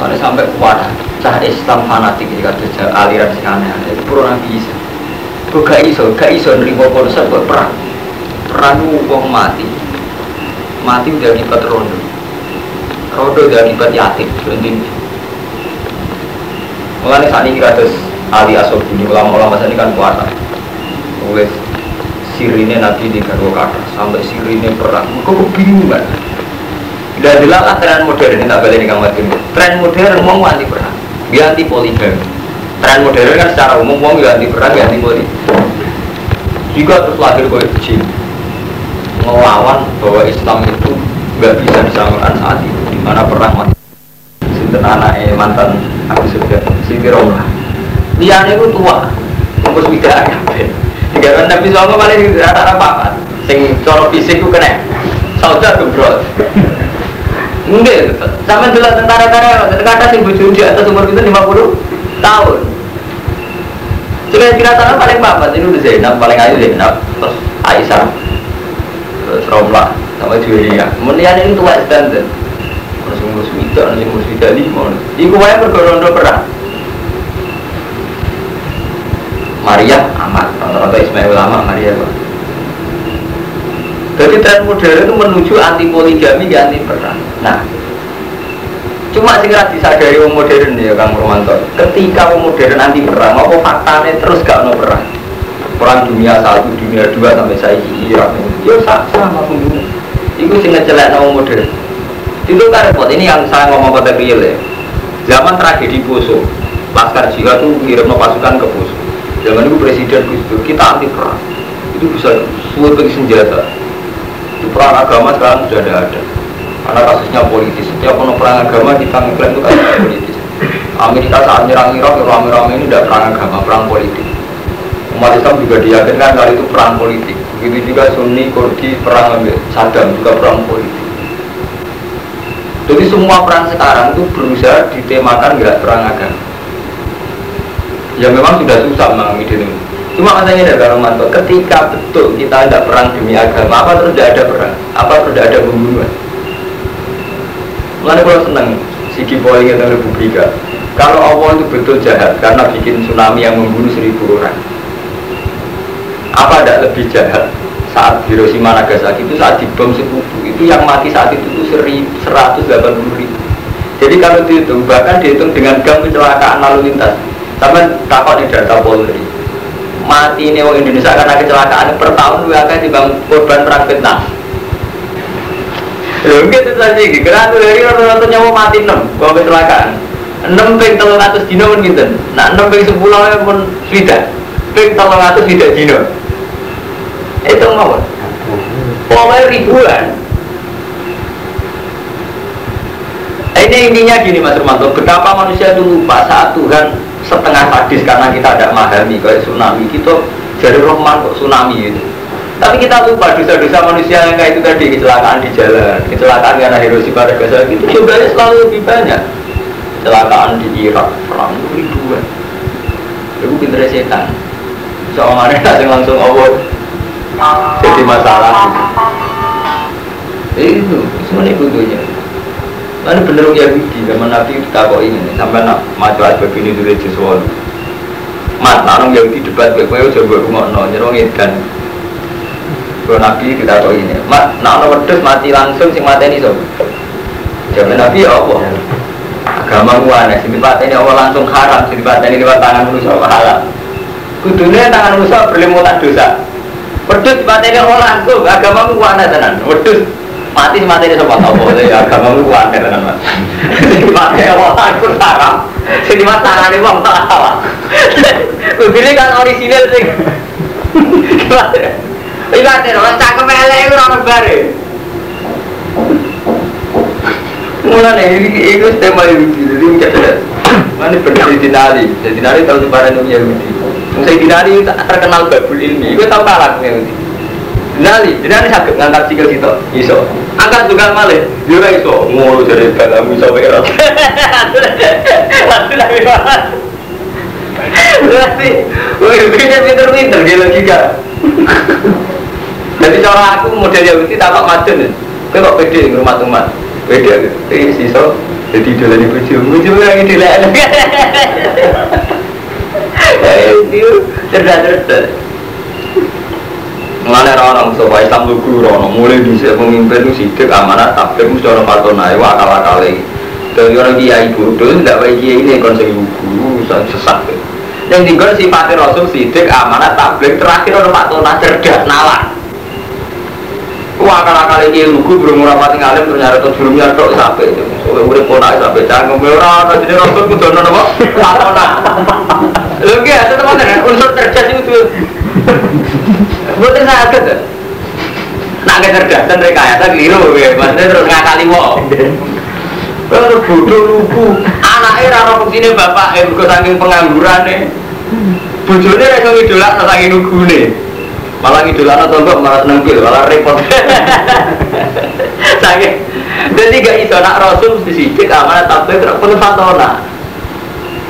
Speaker 2: Mana sampai kuat. Cah Islam fanatik jika ada aliran sing aneh-aneh. Itu pura nabi bisa kok gak iso? Gak iso nerima konsep perang. Perang wong mati mati udah akibat rondo. Rondo udah akibat yatim penting Mulanya saat ini kados Ali Asobuni ulama-ulama saat ini kan puasa Oleh sirine Nabi di garwa kata Sampai sirine perang. Kok kebingungan. Dan dilalah tren modern ini tak balik kang Martin. Tren modern mau anti perang Dia anti poligami Tren modern kan secara umum mau anti perang dia anti poligami Jika terus lahir kau jin Melawan bahwa Islam itu nggak bisa disamakan saat itu. Di mana perang mati anaknya mantan Abu Sufyan? Siti Romlah. Liane itu tua Ngurus widak kabeh. Tiga kan Nabi Sallallahu paling rata-rata papat. Sing cara fisik itu kena. Saudara gebrol Mungkin Sama dulu tentara-tentara Tentara sing bojo di atas umur itu 50 tahun. Coba kira sana paling papat Ini udah Zainab paling ayu Zainab Terus Aisyah Terus Romlah Sama Julia Kemudian ini tua standar Terus ngurus widak, ngurus widak lima Iku wae bergorondo perang Maria amat, rata-rata Ismail ulama Maria kok. Jadi tren modern itu menuju anti poligami, ya anti perang. Nah, cuma sih disadari orang modern ya Kang Romanto. Ketika orang modern anti perang, apa faktanya terus gak no perang? Perang dunia satu, dunia dua sampai saya Irak. Ya sama pembunuh. Itu sih ngecelek orang modern. Itu kan repot. Ini yang saya ngomong pada real ya. Zaman tragedi Poso, Laskar Jihad itu ngirim pasukan ke Poso Zaman itu presiden itu kita anti perang. Itu bisa sulit bagi senjata. Itu perang agama sekarang sudah ada ada. Karena kasusnya politis. Setiap penuh perang agama kita mengklaim itu kasus politis. Amerika saat nyerang Irak, rame-rame ini tidak perang agama, perang politik. Umat Islam juga diyakinkan kali itu perang politik. Begitu juga Sunni, Kurdi, perang Saddam juga perang politik. Jadi semua perang sekarang itu berusaha ditemakan nggak perang agama. Ya memang sudah susah memahami diri cuma katanya ada manto ketika betul kita tidak perang demi agama apa terus tidak ada perang? Apa terus tidak ada pembunuhan? Mulanya kalau senang sigi poin kita Republika kalau Allah itu betul jahat karena bikin tsunami yang membunuh seribu orang apa tidak lebih jahat saat Hiroshima Nagasaki itu saat dibom sekutu itu yang mati saat itu itu 180 ribu jadi kalau dihitung bahkan dihitung dengan gam kecelakaan lalu lintas Sampai takut di data Polri. Mati ini orang Indonesia karena kecelakaan per tahun dua kali dibang korban perang Vietnam. Lho gitu saja iki. Kira tuh dari rata-rata nyawa mati enam kalau kecelakaan. Enam ping telung atus dino pun gitu. Nah enam ping sepuluh pun sudah. Ping atus tidak dino. Itu mau. Pokoknya ribuan. Ini intinya gini Mas Romanto, betapa manusia itu lupa saat Tuhan setengah sadis karena kita tidak memahami kayak tsunami. Kita jadi rohman kok tsunami itu tapi kita lupa dosa-dosa manusia yang kayak itu tadi kecelakaan di jalan kecelakaan karena Hiroshima dan Nagasaki itu jumlahnya selalu lebih banyak. Kecelakaan di Irak perang ribuan. Itu pinter setan. Soalnya ada langsung Allah jadi masalah itu semuanya butuhnya Lalu bener Yahudi zaman Nabi kita kok ini sampai nak maju aja begini dulu sesuatu. Mat, orang Yahudi debat gue, gue coba rumah no nyerong kan. Kalau Nabi kita kok ini, mat, nak orang wedus mati langsung sing mati ini so. Zaman Nabi ya apa? Agama gua aneh, sing mati ini Allah langsung haram, sing mati ini lewat tangan manusia halal. Kudunya tangan manusia berlimutan dosa. Wedus mati ini Allah langsung, agama gua aneh tenan. Wedus mati ini sama tau boleh ya agama lu kuat kan mas. Mati Allah takut haram jadi mas tangan ini bang salah. Begini kan orisinil sih Iya, orang cakep elek itu orang bare. Mulai nih, itu tema Yahudi, jadi mungkin ada. Mana benar di dinari, di dinari tahu sebaran Yahudi. Saya dinari terkenal babul ilmi, itu tahu kalah Yahudi. Dinari, dinari sakit ngangkat sikil situ, iso angkat tukang malih juga iso ngono jadi dalam iso berat berarti wih pinter pinter dia logika Jadi cara aku model Yahudi tak kok macet nih. Kau kok pede rumah teman. Pede, tapi sisa jadi idola di bujuk. Bujuk yang idola. Eh, cerdas-cerdas. Mengenai orang supaya Islam lugu rono mulai bisa pemimpin itu sidik amanat tabir mesti orang patona itu akal akal dari orang kiai bodoh tidak baik kiai ini kon sing lugu sesat. Yang tinggal sifatnya rasul sidik amanat tabir terakhir orang patona cerdas nalar Wah akal akal ini lugu belum rapati ngalim ternyata tuh belum nyadok sampai itu soalnya udah ponak sampai canggung orang jadi rasul kudu nono apa patona Lho nggih, tetep unsur cerdas itu Bukan sakit ya. Nak kecerdasan rekayasa keliru ya, maksudnya terus ngakali wong. Kalau bodoh lugu, anaknya rara fungsinya bapak, eh saking pengangguran nih. Bojone ra iso ngidolak saking nugune. Malah ngidolak atau enggak malah nempil, malah repot. Saking. Jadi gak iso nak rasul sidik amanah terus penuh fatona.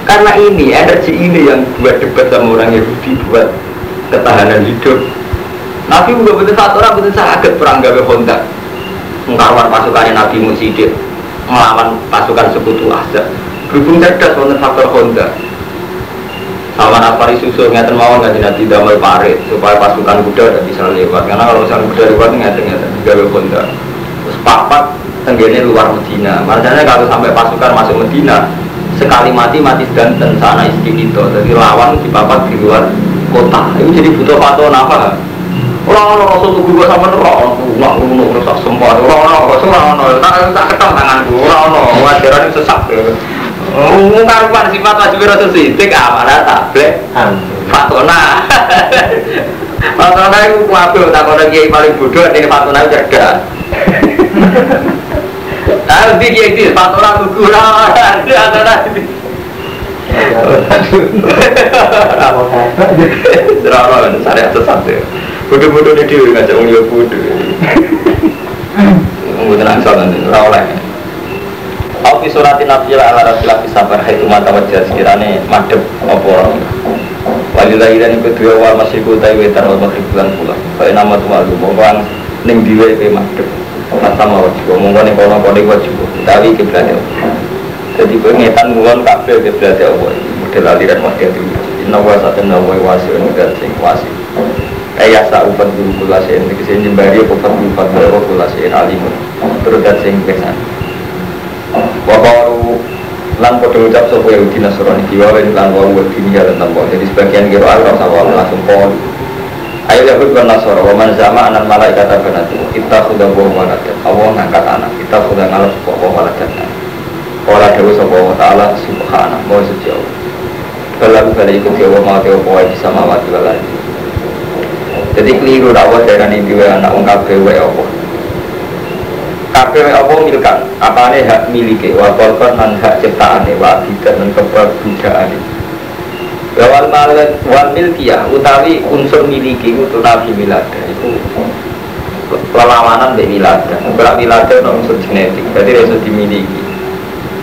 Speaker 2: Karena ini energi ini yang buat debat sama orang Yahudi buat ketahanan hidup. Nabi juga betul satu orang betul sakit perang gawe Honda mengkarwan pasukan Nabi Musidik melawan pasukan sekutu Azab berhubung cerdas wonten faktor Honda sama Asfari susu ngeten mawon nggak nanti damai parit supaya pasukan kuda tidak bisa lewat. Karena kalau misalnya kuda lewat ngeten ngeten gawe Honda terus papat tenggene luar Medina. Makanya kalau sampai pasukan masuk Medina sekali mati mati dan sana istri itu. Jadi lawan di papat di luar kota. Itu jadi butuh fatwa apa? Orang orang rasul tuh gue sama orang nggak ngono rusak sempat orang orang rasul orang orang tak ketemu tanganku. Orang orang wajaran itu sesat Ngomong karuan sifat wajib rasul sidik amanah tablet. Fatona. Fatona itu kuabil tak kau kiai paling bodoh ini fatona cerdas. Nah, di kiai itu fatona kukurang ada ada Drama, syariat sesat ya. Bodoh-bodoh ini dia ngajak orang ya bodoh. Mungkin angsal nanti, rawleh. Aku suratin nabi ala rasulullah sabar hai umat wajah sekiranya madep apa Walilah dan ikut dua wal masih kutai wetan wal maghrib bulan pula. Kaya nama tu malu Mongkong ning diwe pe madep. Masa mau wajib Mongkong ning kono kono wajib Tapi kiblat ya. Jadi pengetan ngungon kabel kiblat ya Allah. Model aliran wakil itu. Inna wa satu nawa wasi Udah sing wasi Ayah sa'ufat guru kulasin Ini ke sini jembari Kufat gufat guru kulasin Alimun. Terus dan sing kesan Wakawaru lan podo ucap sopo Yahudi Nasrani diwawin lan wawu wadini ya tentang jadi sebagian kira Allah sama langsung pol ayo Yahud dan Nasrani wa man zama anan malaikat kita sudah bawa malaikat. Allah ngangkat anak. Kita sudah ngalap sebuah bawa malaikat. Kala dewa sopo wa ta'ala subhanah mau suci Allah Kalau kali ikut ya wa mati wa bisa mawati waladi jadi keliru dakwah dari ini dua anak ungkap dewa Allah kabeh apa milkan hak miliki wa kolkon dan hak ciptaan wa dan keberbudayaan wal malat wal milkiyah utawi unsur miliki itu nabi milada. Itu perlawanan dari milada. Berak milada itu unsur genetik. Jadi itu dimiliki.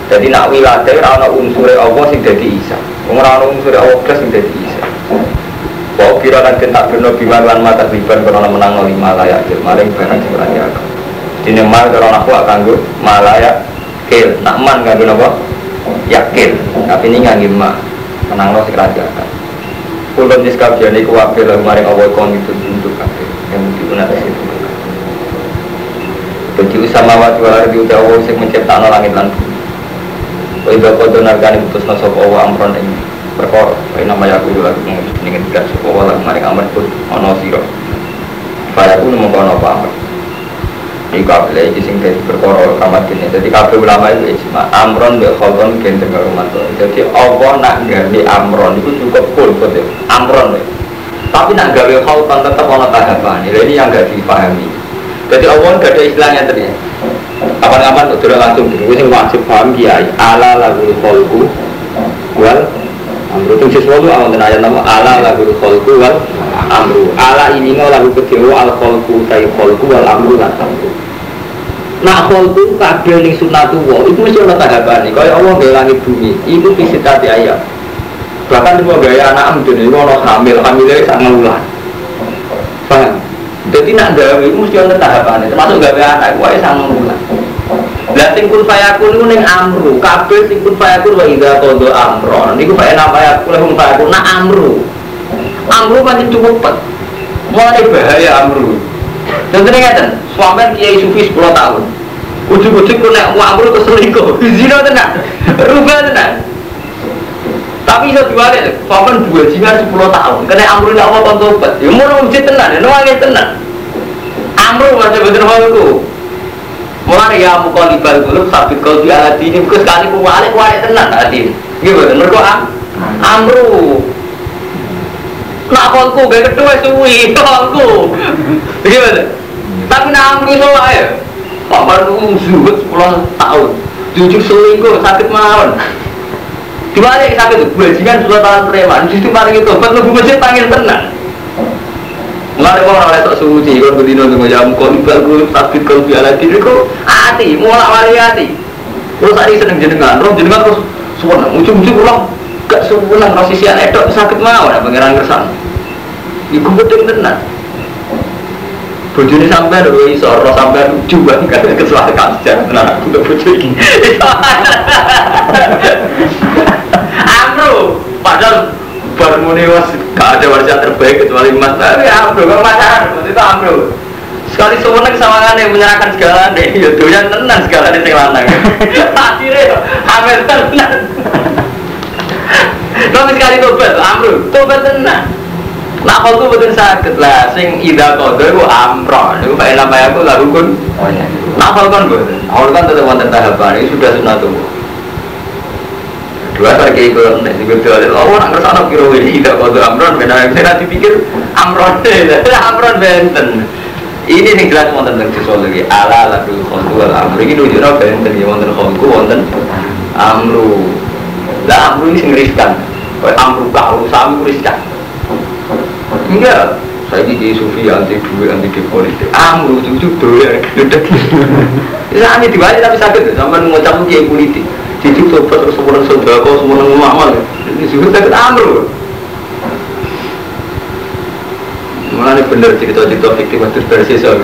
Speaker 2: Jadi nak wilada ada unsur Allah sing jadi isa. Orang unsur Allah plus sing jadi isa. Bahwa kira kan kentak benar biman lan mata riban karena menang lima layak. Maling barang sing Dini mal kalau aku gue malaya kil, nak man kan gue apa? Yakin, tapi ini nggak ma, menang lo sekarang akan. Kulon di skapian ini kuwabil kemarin awal kong itu untuk kafe yang digunakan itu. Jadi usama wati walar di udah awal sih menciptakan langit dan bumi. Kau ibu kau donar kan putus nasab awal amron ini perkor. Kau nama aku dulu lagi ingin tidak sop awal kemarin amr pun ono siro. Faya pun mau kau apa di kabel ini sing dari perkara kamar ini jadi kabel ulama itu ijma amron be kholton gen tengah rumah jadi Allah. Nak ganti amron itu cukup cool betul amron be tapi nak gawe kholton tetap ono tahapan. Ini yang gak dipahami. Jadi Allah gak ada istilahnya tadi. Kapan-kapan sudah langsung ini wajib paham kiai. Ala lagu kholku wal amru. Itu sesuatu awal ayat nama ala lagu kholku wal amru ala ini lagu kecil al kholku tay kholku wal amru lan amru Nah kholku kabel ning sunatullah itu mesti ana tahapane. Kaya Allah gawe langit bumi, itu visitati ayat. Bahkan semua gaya anak amdun itu ono hamil, hamilnya sak ngawulan. Paham? Jadi nak gawe itu mesti ada tahapannya, termasuk gawe anak, gue sama bulan. Lah sing kun fayakun niku ning amru, kabeh sing kun fayakun wa idza qada amron. Niku fa enak fayakun lahum fayakun nak amru. Amru pancen cukup pet. Mulai bahaya amru. Contohnya ngeten, suami kiai sufi 10 tahun. Ujuk-ujuk mau amru ke selingkuh. Zina tenan. Rubah tenan. Tapi iso diwale, sampean dua jingan 10 tahun. Kena amru nek apa kon tobat. Ya mau ujit tenan, ya nangis tenan. Amru macam bener itu. Mulai ya muka libal kulub sabit kau di alat ini sekali ku walik walik tenan hati Gimana? Mereka am Amru Nak kolku gak kedua suwi Kolku Gimana? Tapi amru itu ya Pak Baru zuhud 10 tahun. Jujur selingkuh sakit mawon. Dibalik sakit? Bajingan 10 tahun preman Justru paling itu Buat nunggu masjid panggil tenang kok orang letak suci, kalau berdino dengan jam kon bagus, sabit kalau biala diri kok hati, mulai mari hati. Terus tadi seneng jenengan, roh jenengan terus suwenang, ujung-ujung ulang gak suwenang, roh sisi anak sakit mau, ada pangeran kesan. Iku betul tenan. Bojone sampai lho iso roh sampai juga kan kesalahan sejarah tenan aku udah bojo iki. Amro, padahal baru muni was gak ada wajah terbaik kecuali mas tapi amro kan pacaran itu amro sekali semenang sama kan yang menyerahkan segala deh ya doyan tenan segala di lanang. Akhirnya hamil tenan. Tapi sekali tobat amro tobat tenan Nah kalau tuh betul sakit lah, sing ida kodo itu amro, itu pak elam aku lalu kun. Nah kalau kan betul, awal kan tetap wonten tahapan ini sudah sunat tuh dua lagi ikut nih ikut jual oh nak kersana kira ini tidak kau amron benar saya nanti pikir amron deh amron benten. Ini yang jelas mau tentang sesuatu lagi ala lalu khonku ala amru. Ini nabi benten ya wonten khonku wonten amru. Lah amru ini singriskan amru kau sami riskan enggak saya di sufi anti duit anti politik. Amru cucu doyan. Gede ya ini dibalik tapi sakit. Sama ngucap kiai politik. Jadi coba terus semua saudara kau semua ngamal ini juga sakit amru Mana bener cerita-cerita fiktif itu versi so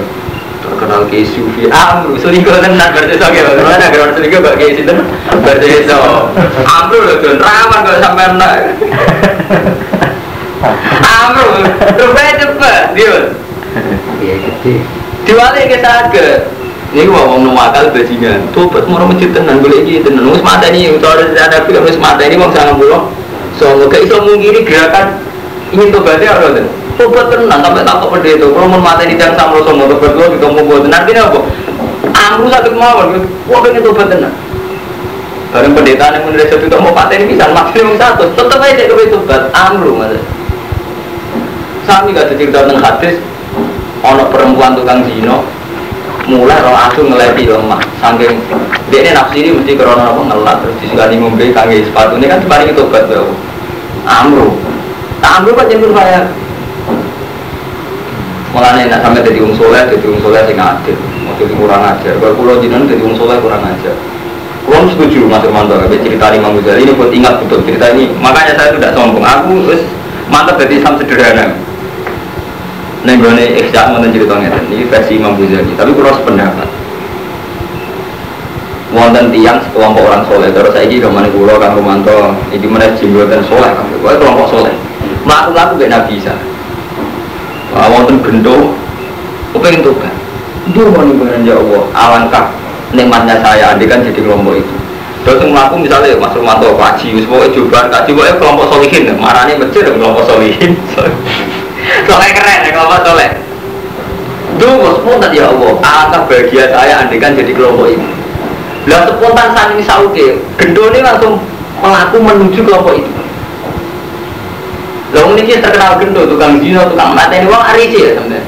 Speaker 2: terkenal ke sufi. Amru selingkuh tenan berarti so gitu mana kalau selingkuh gak kayak situ berarti so amru loh tuh rawan kalau sampai nak amru rupanya cepet dia
Speaker 1: Iya gede.
Speaker 2: diwali ke sakit ini gua mau nuwakal bajingan tobat mau masjid tenan boleh iki tenan wis mata ini utawa ada film wis mata ini wong sangat bulan so gak iso mungkiri gerakan ingin tobatnya apa tuh tobat tenan sampai tak pendeta kalau mau mata ini jangan sama sama tobat lo kita mau buat tenan ini apa amru sakit mawon gua pengen tobat tenan bareng pendeta yang menulis satu mau mata ini bisa maksimum satu tetap aja kepengen tobat amru mas Sami gak ada cerita tentang hadis. Ono perempuan tukang zino mulai roh asu ngeleti lemah. Saking dia ini nafsu ini mesti karena apa? Ngelat terus disegani ngombe kangge sepatu. Ini kan sepaling itu obat bau amru. Tak amru kan jemput saya. Mulanya nak sampai jadi wong soleh jadi wong soleh sing adil. Mau jadi kurang ajar. Kalau pulau jinan jadi wong soleh kurang ajar. Kurang setuju Mas Irmanto, cerita Imam Ghazali ini buat ingat betul. Cerita ini. Makanya saya tidak sombong. Aku wis mantap dari Islam sederhana. Neng gue ikhya mau cerita ngeten ini versi Imam Ghazali, tapi kurang sependapat. Wonten tiang sekelompok orang soleh, terus saya ini ke mana kulo kang Romanto, ini mana jenggotan soleh, kang gue kelompok soleh. Melakukan aku Nabi Isa. Wah, wonten gendo, aku pengen tobat. Duh, mau nih ya Allah, alangkah nikmatnya saya andai kan jadi kelompok itu. Terus melaku misalnya Mas Romanto kaji, pokoknya coba kaji, pokoknya kelompok solihin, marahnya masjid kelompok solihin. Soleh keren ya kelompok soleh Duh, spontan ya Allah, alangkah bahagia saya andikan jadi kelompok ini. Lah spontan saat ini sauke, ini langsung melaku menuju kelompok itu. Lah ini terkenal gendo, tukang zino, tukang mata ini wong arisi ya sebenarnya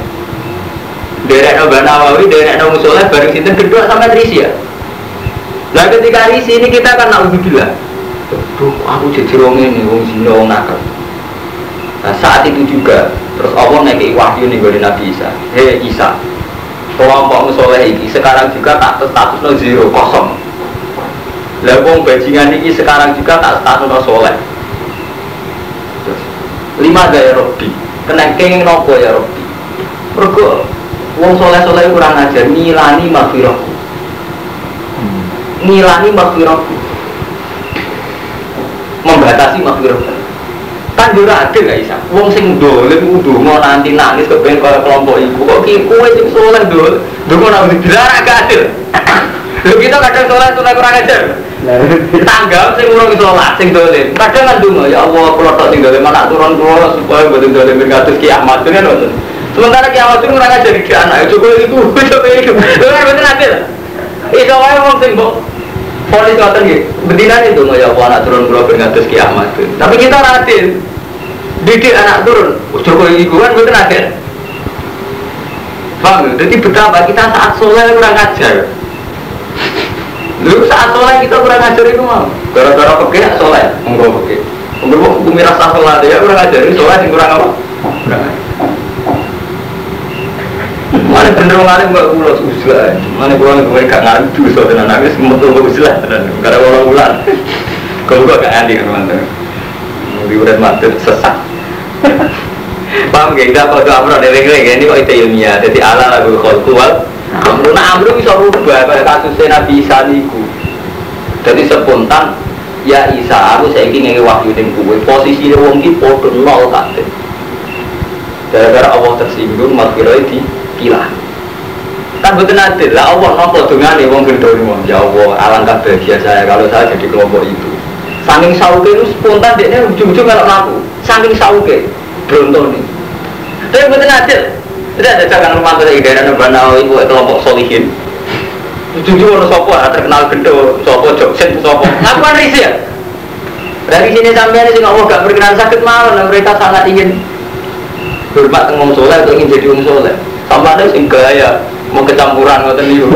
Speaker 2: Derek Nabi Nawawi, derek Nabi Soleh, bareng sinten gendo sampai risi ya. Lah ketika risi ini kita kan naudzubillah Duh, aku jadi wong ini, wong zino, wong nakal. Nah saat itu juga terus Allah naik wahyu nih dari Nabi Isa. Hei Isa, kelompok musoleh ini sekarang juga tak status no zero kosong. Lewong bajingan ini sekarang juga tak status no soleh. Lima gaya Robi, kena kenging nopo ya Robi. Mergo wong soleh-soleh kurang ajar ngilani maghfirah. Ngilani maghfirah. Membatasi maghfirah. Kan ora adil gak isa. Wong sing dolim ndonga nanti nangis kepen kaya kelompok iku. Kok kowe sing soleh dol. Ndonga nang dilarang gak adil. Lho kita kadang soleh soleh kurang ajar. Tanggap sing urung sholat sing dolim. Kadang kan ndonga ya Allah kula tok sing dolim anak turun kula supaya mboten dolim kados kiamat kan ngoten. Sementara kiamat itu kurang ajar iki anak coba iku coba iku. Lho kan mboten adil. Iso wae wong sing Polis ngoten nggih. Betina itu ya Allah anak turun kula ben kados kiamat. Tapi kita adil. Didik anak turun, kok iku kan mboten adil. Paham ya? Jadi betapa kita saat soleh kurang ajar. Lalu saat soleh kita kurang ajar itu mau. Gara-gara pekeh soleh, monggo pekeh. Monggo bumi rasa ya kurang ajar. Soleh yang kurang apa? Kurang ajar. Mana alim gak kula susah. Mana kula nek kowe gak ngalim dosa tenan nangis metu gak usah tenan. Karena orang ulan. Kalau gak gak andi kan mantan. Di urat mati sesak. Paham gak? Kita kalau amro dari ini kok itu ilmiah. Jadi ala lagu kholku wal amro. Nah amro bisa rubah pada kasusnya Nabi Isa niku. Jadi spontan ya Isa aku saya ingin wahyu ning kowe. Posisi wong ki padha nol kabeh. Gara-gara Allah tersinggung makiroi di kilah kan betul adil. Lah Allah nopo dengan nih wong gendor ya Allah alangkah bahagia saya kalau saya jadi kelompok itu. Saking sauke itu spontan dia ujung-ujung kalau ngaku saking sauke beronton nih. Tapi betul adil. Tidak ada jangan rumah dari daerah nebana ibu kelompok solihin. Ujung-ujung orang sopo terkenal gendor sopo joksen sopo. Aku kan risi ya? Dari sini sampai ini Allah gak berkenan sakit malam mereka sangat ingin hormat ngomong soleh atau ingin jadi orang soleh sama ada sing gaya mau kecampuran ngoten niku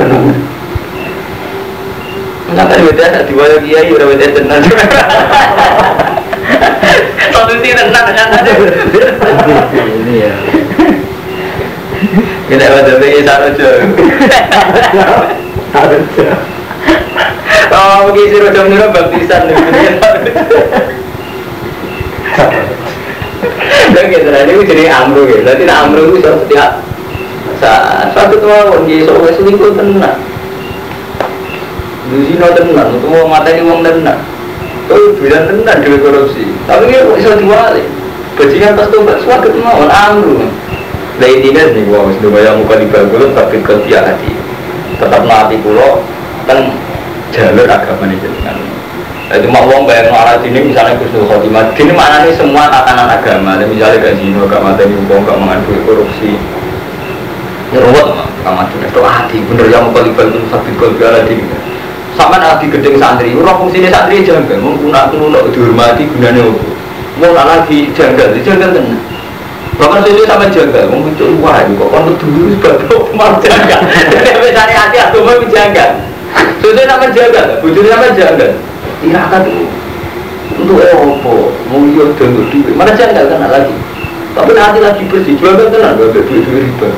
Speaker 2: kan beda ada di bawah kiai udah beda tenan. Solusi tenan kan ada.
Speaker 1: Ini ya.
Speaker 2: Kita ada lagi sarojo.
Speaker 1: Harusnya.
Speaker 2: Oh, mungkin si rojo menurut baptisan nih. Dan gitu, ini jadi amru gitu. Jadi amru itu setiap saat satu tahun di soalnya selingkuh tenang. Itu mau mata ini uang tenang. Tuh bilang tenang dari korupsi. Tapi dia bisa diwali. Bajingan pas tuh suatu ketemu amru. Nah intinya nih gua harus bayar muka di bagul tapi kerja hati. Tetap mati pulau kan jalur agama jenengan. Nah, itu mau uang bayar marah sini misalnya Gus Khotimah. Ini mana nih semua tatanan agama. Misalnya zino, gak ini uang, gak mengadu korupsi. Ya ruwet gak mati. Itu hati bener yang mau kali bantu sakit kau biara di. Sama lagi gedeng santri. Orang fungsinya santri jangan. Mau kunak kunak dihormati gunanya apa? Mau lagi janggal, janggal tenang. Bahkan sesuai sama jaga, mau muncul wah itu kok kalau dulu sebab mau jaga. Jadi apa cari hati atau mau jaga. Sesuai sama jaga, bujur sama jaga. Iya kan untuk opo, mau iya untuk duit. Mana jaga kan lagi. Tapi nanti lagi bersih, jual kan tenang, gak ada duit riba.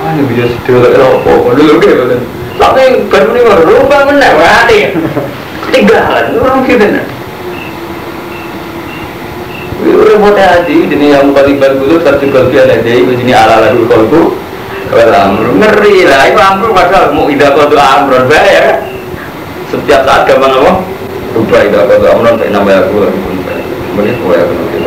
Speaker 2: Ah ini bisa lagi opo, dulu gitu kan. Tapi baru ini baru lupa menang, mati. Ketinggalan, orang gitu kan. Udah mau hati, ini yang paling bagus satu kalbi ada jadi begini ala lalu kalbu. Kalau amru ngeri lah, itu amru padahal mau tidak kau tuh amru bayar. Setiap saat gampang apa? Rubah tidak kau tuh amru tak nambah aku. Mau ya aku nanti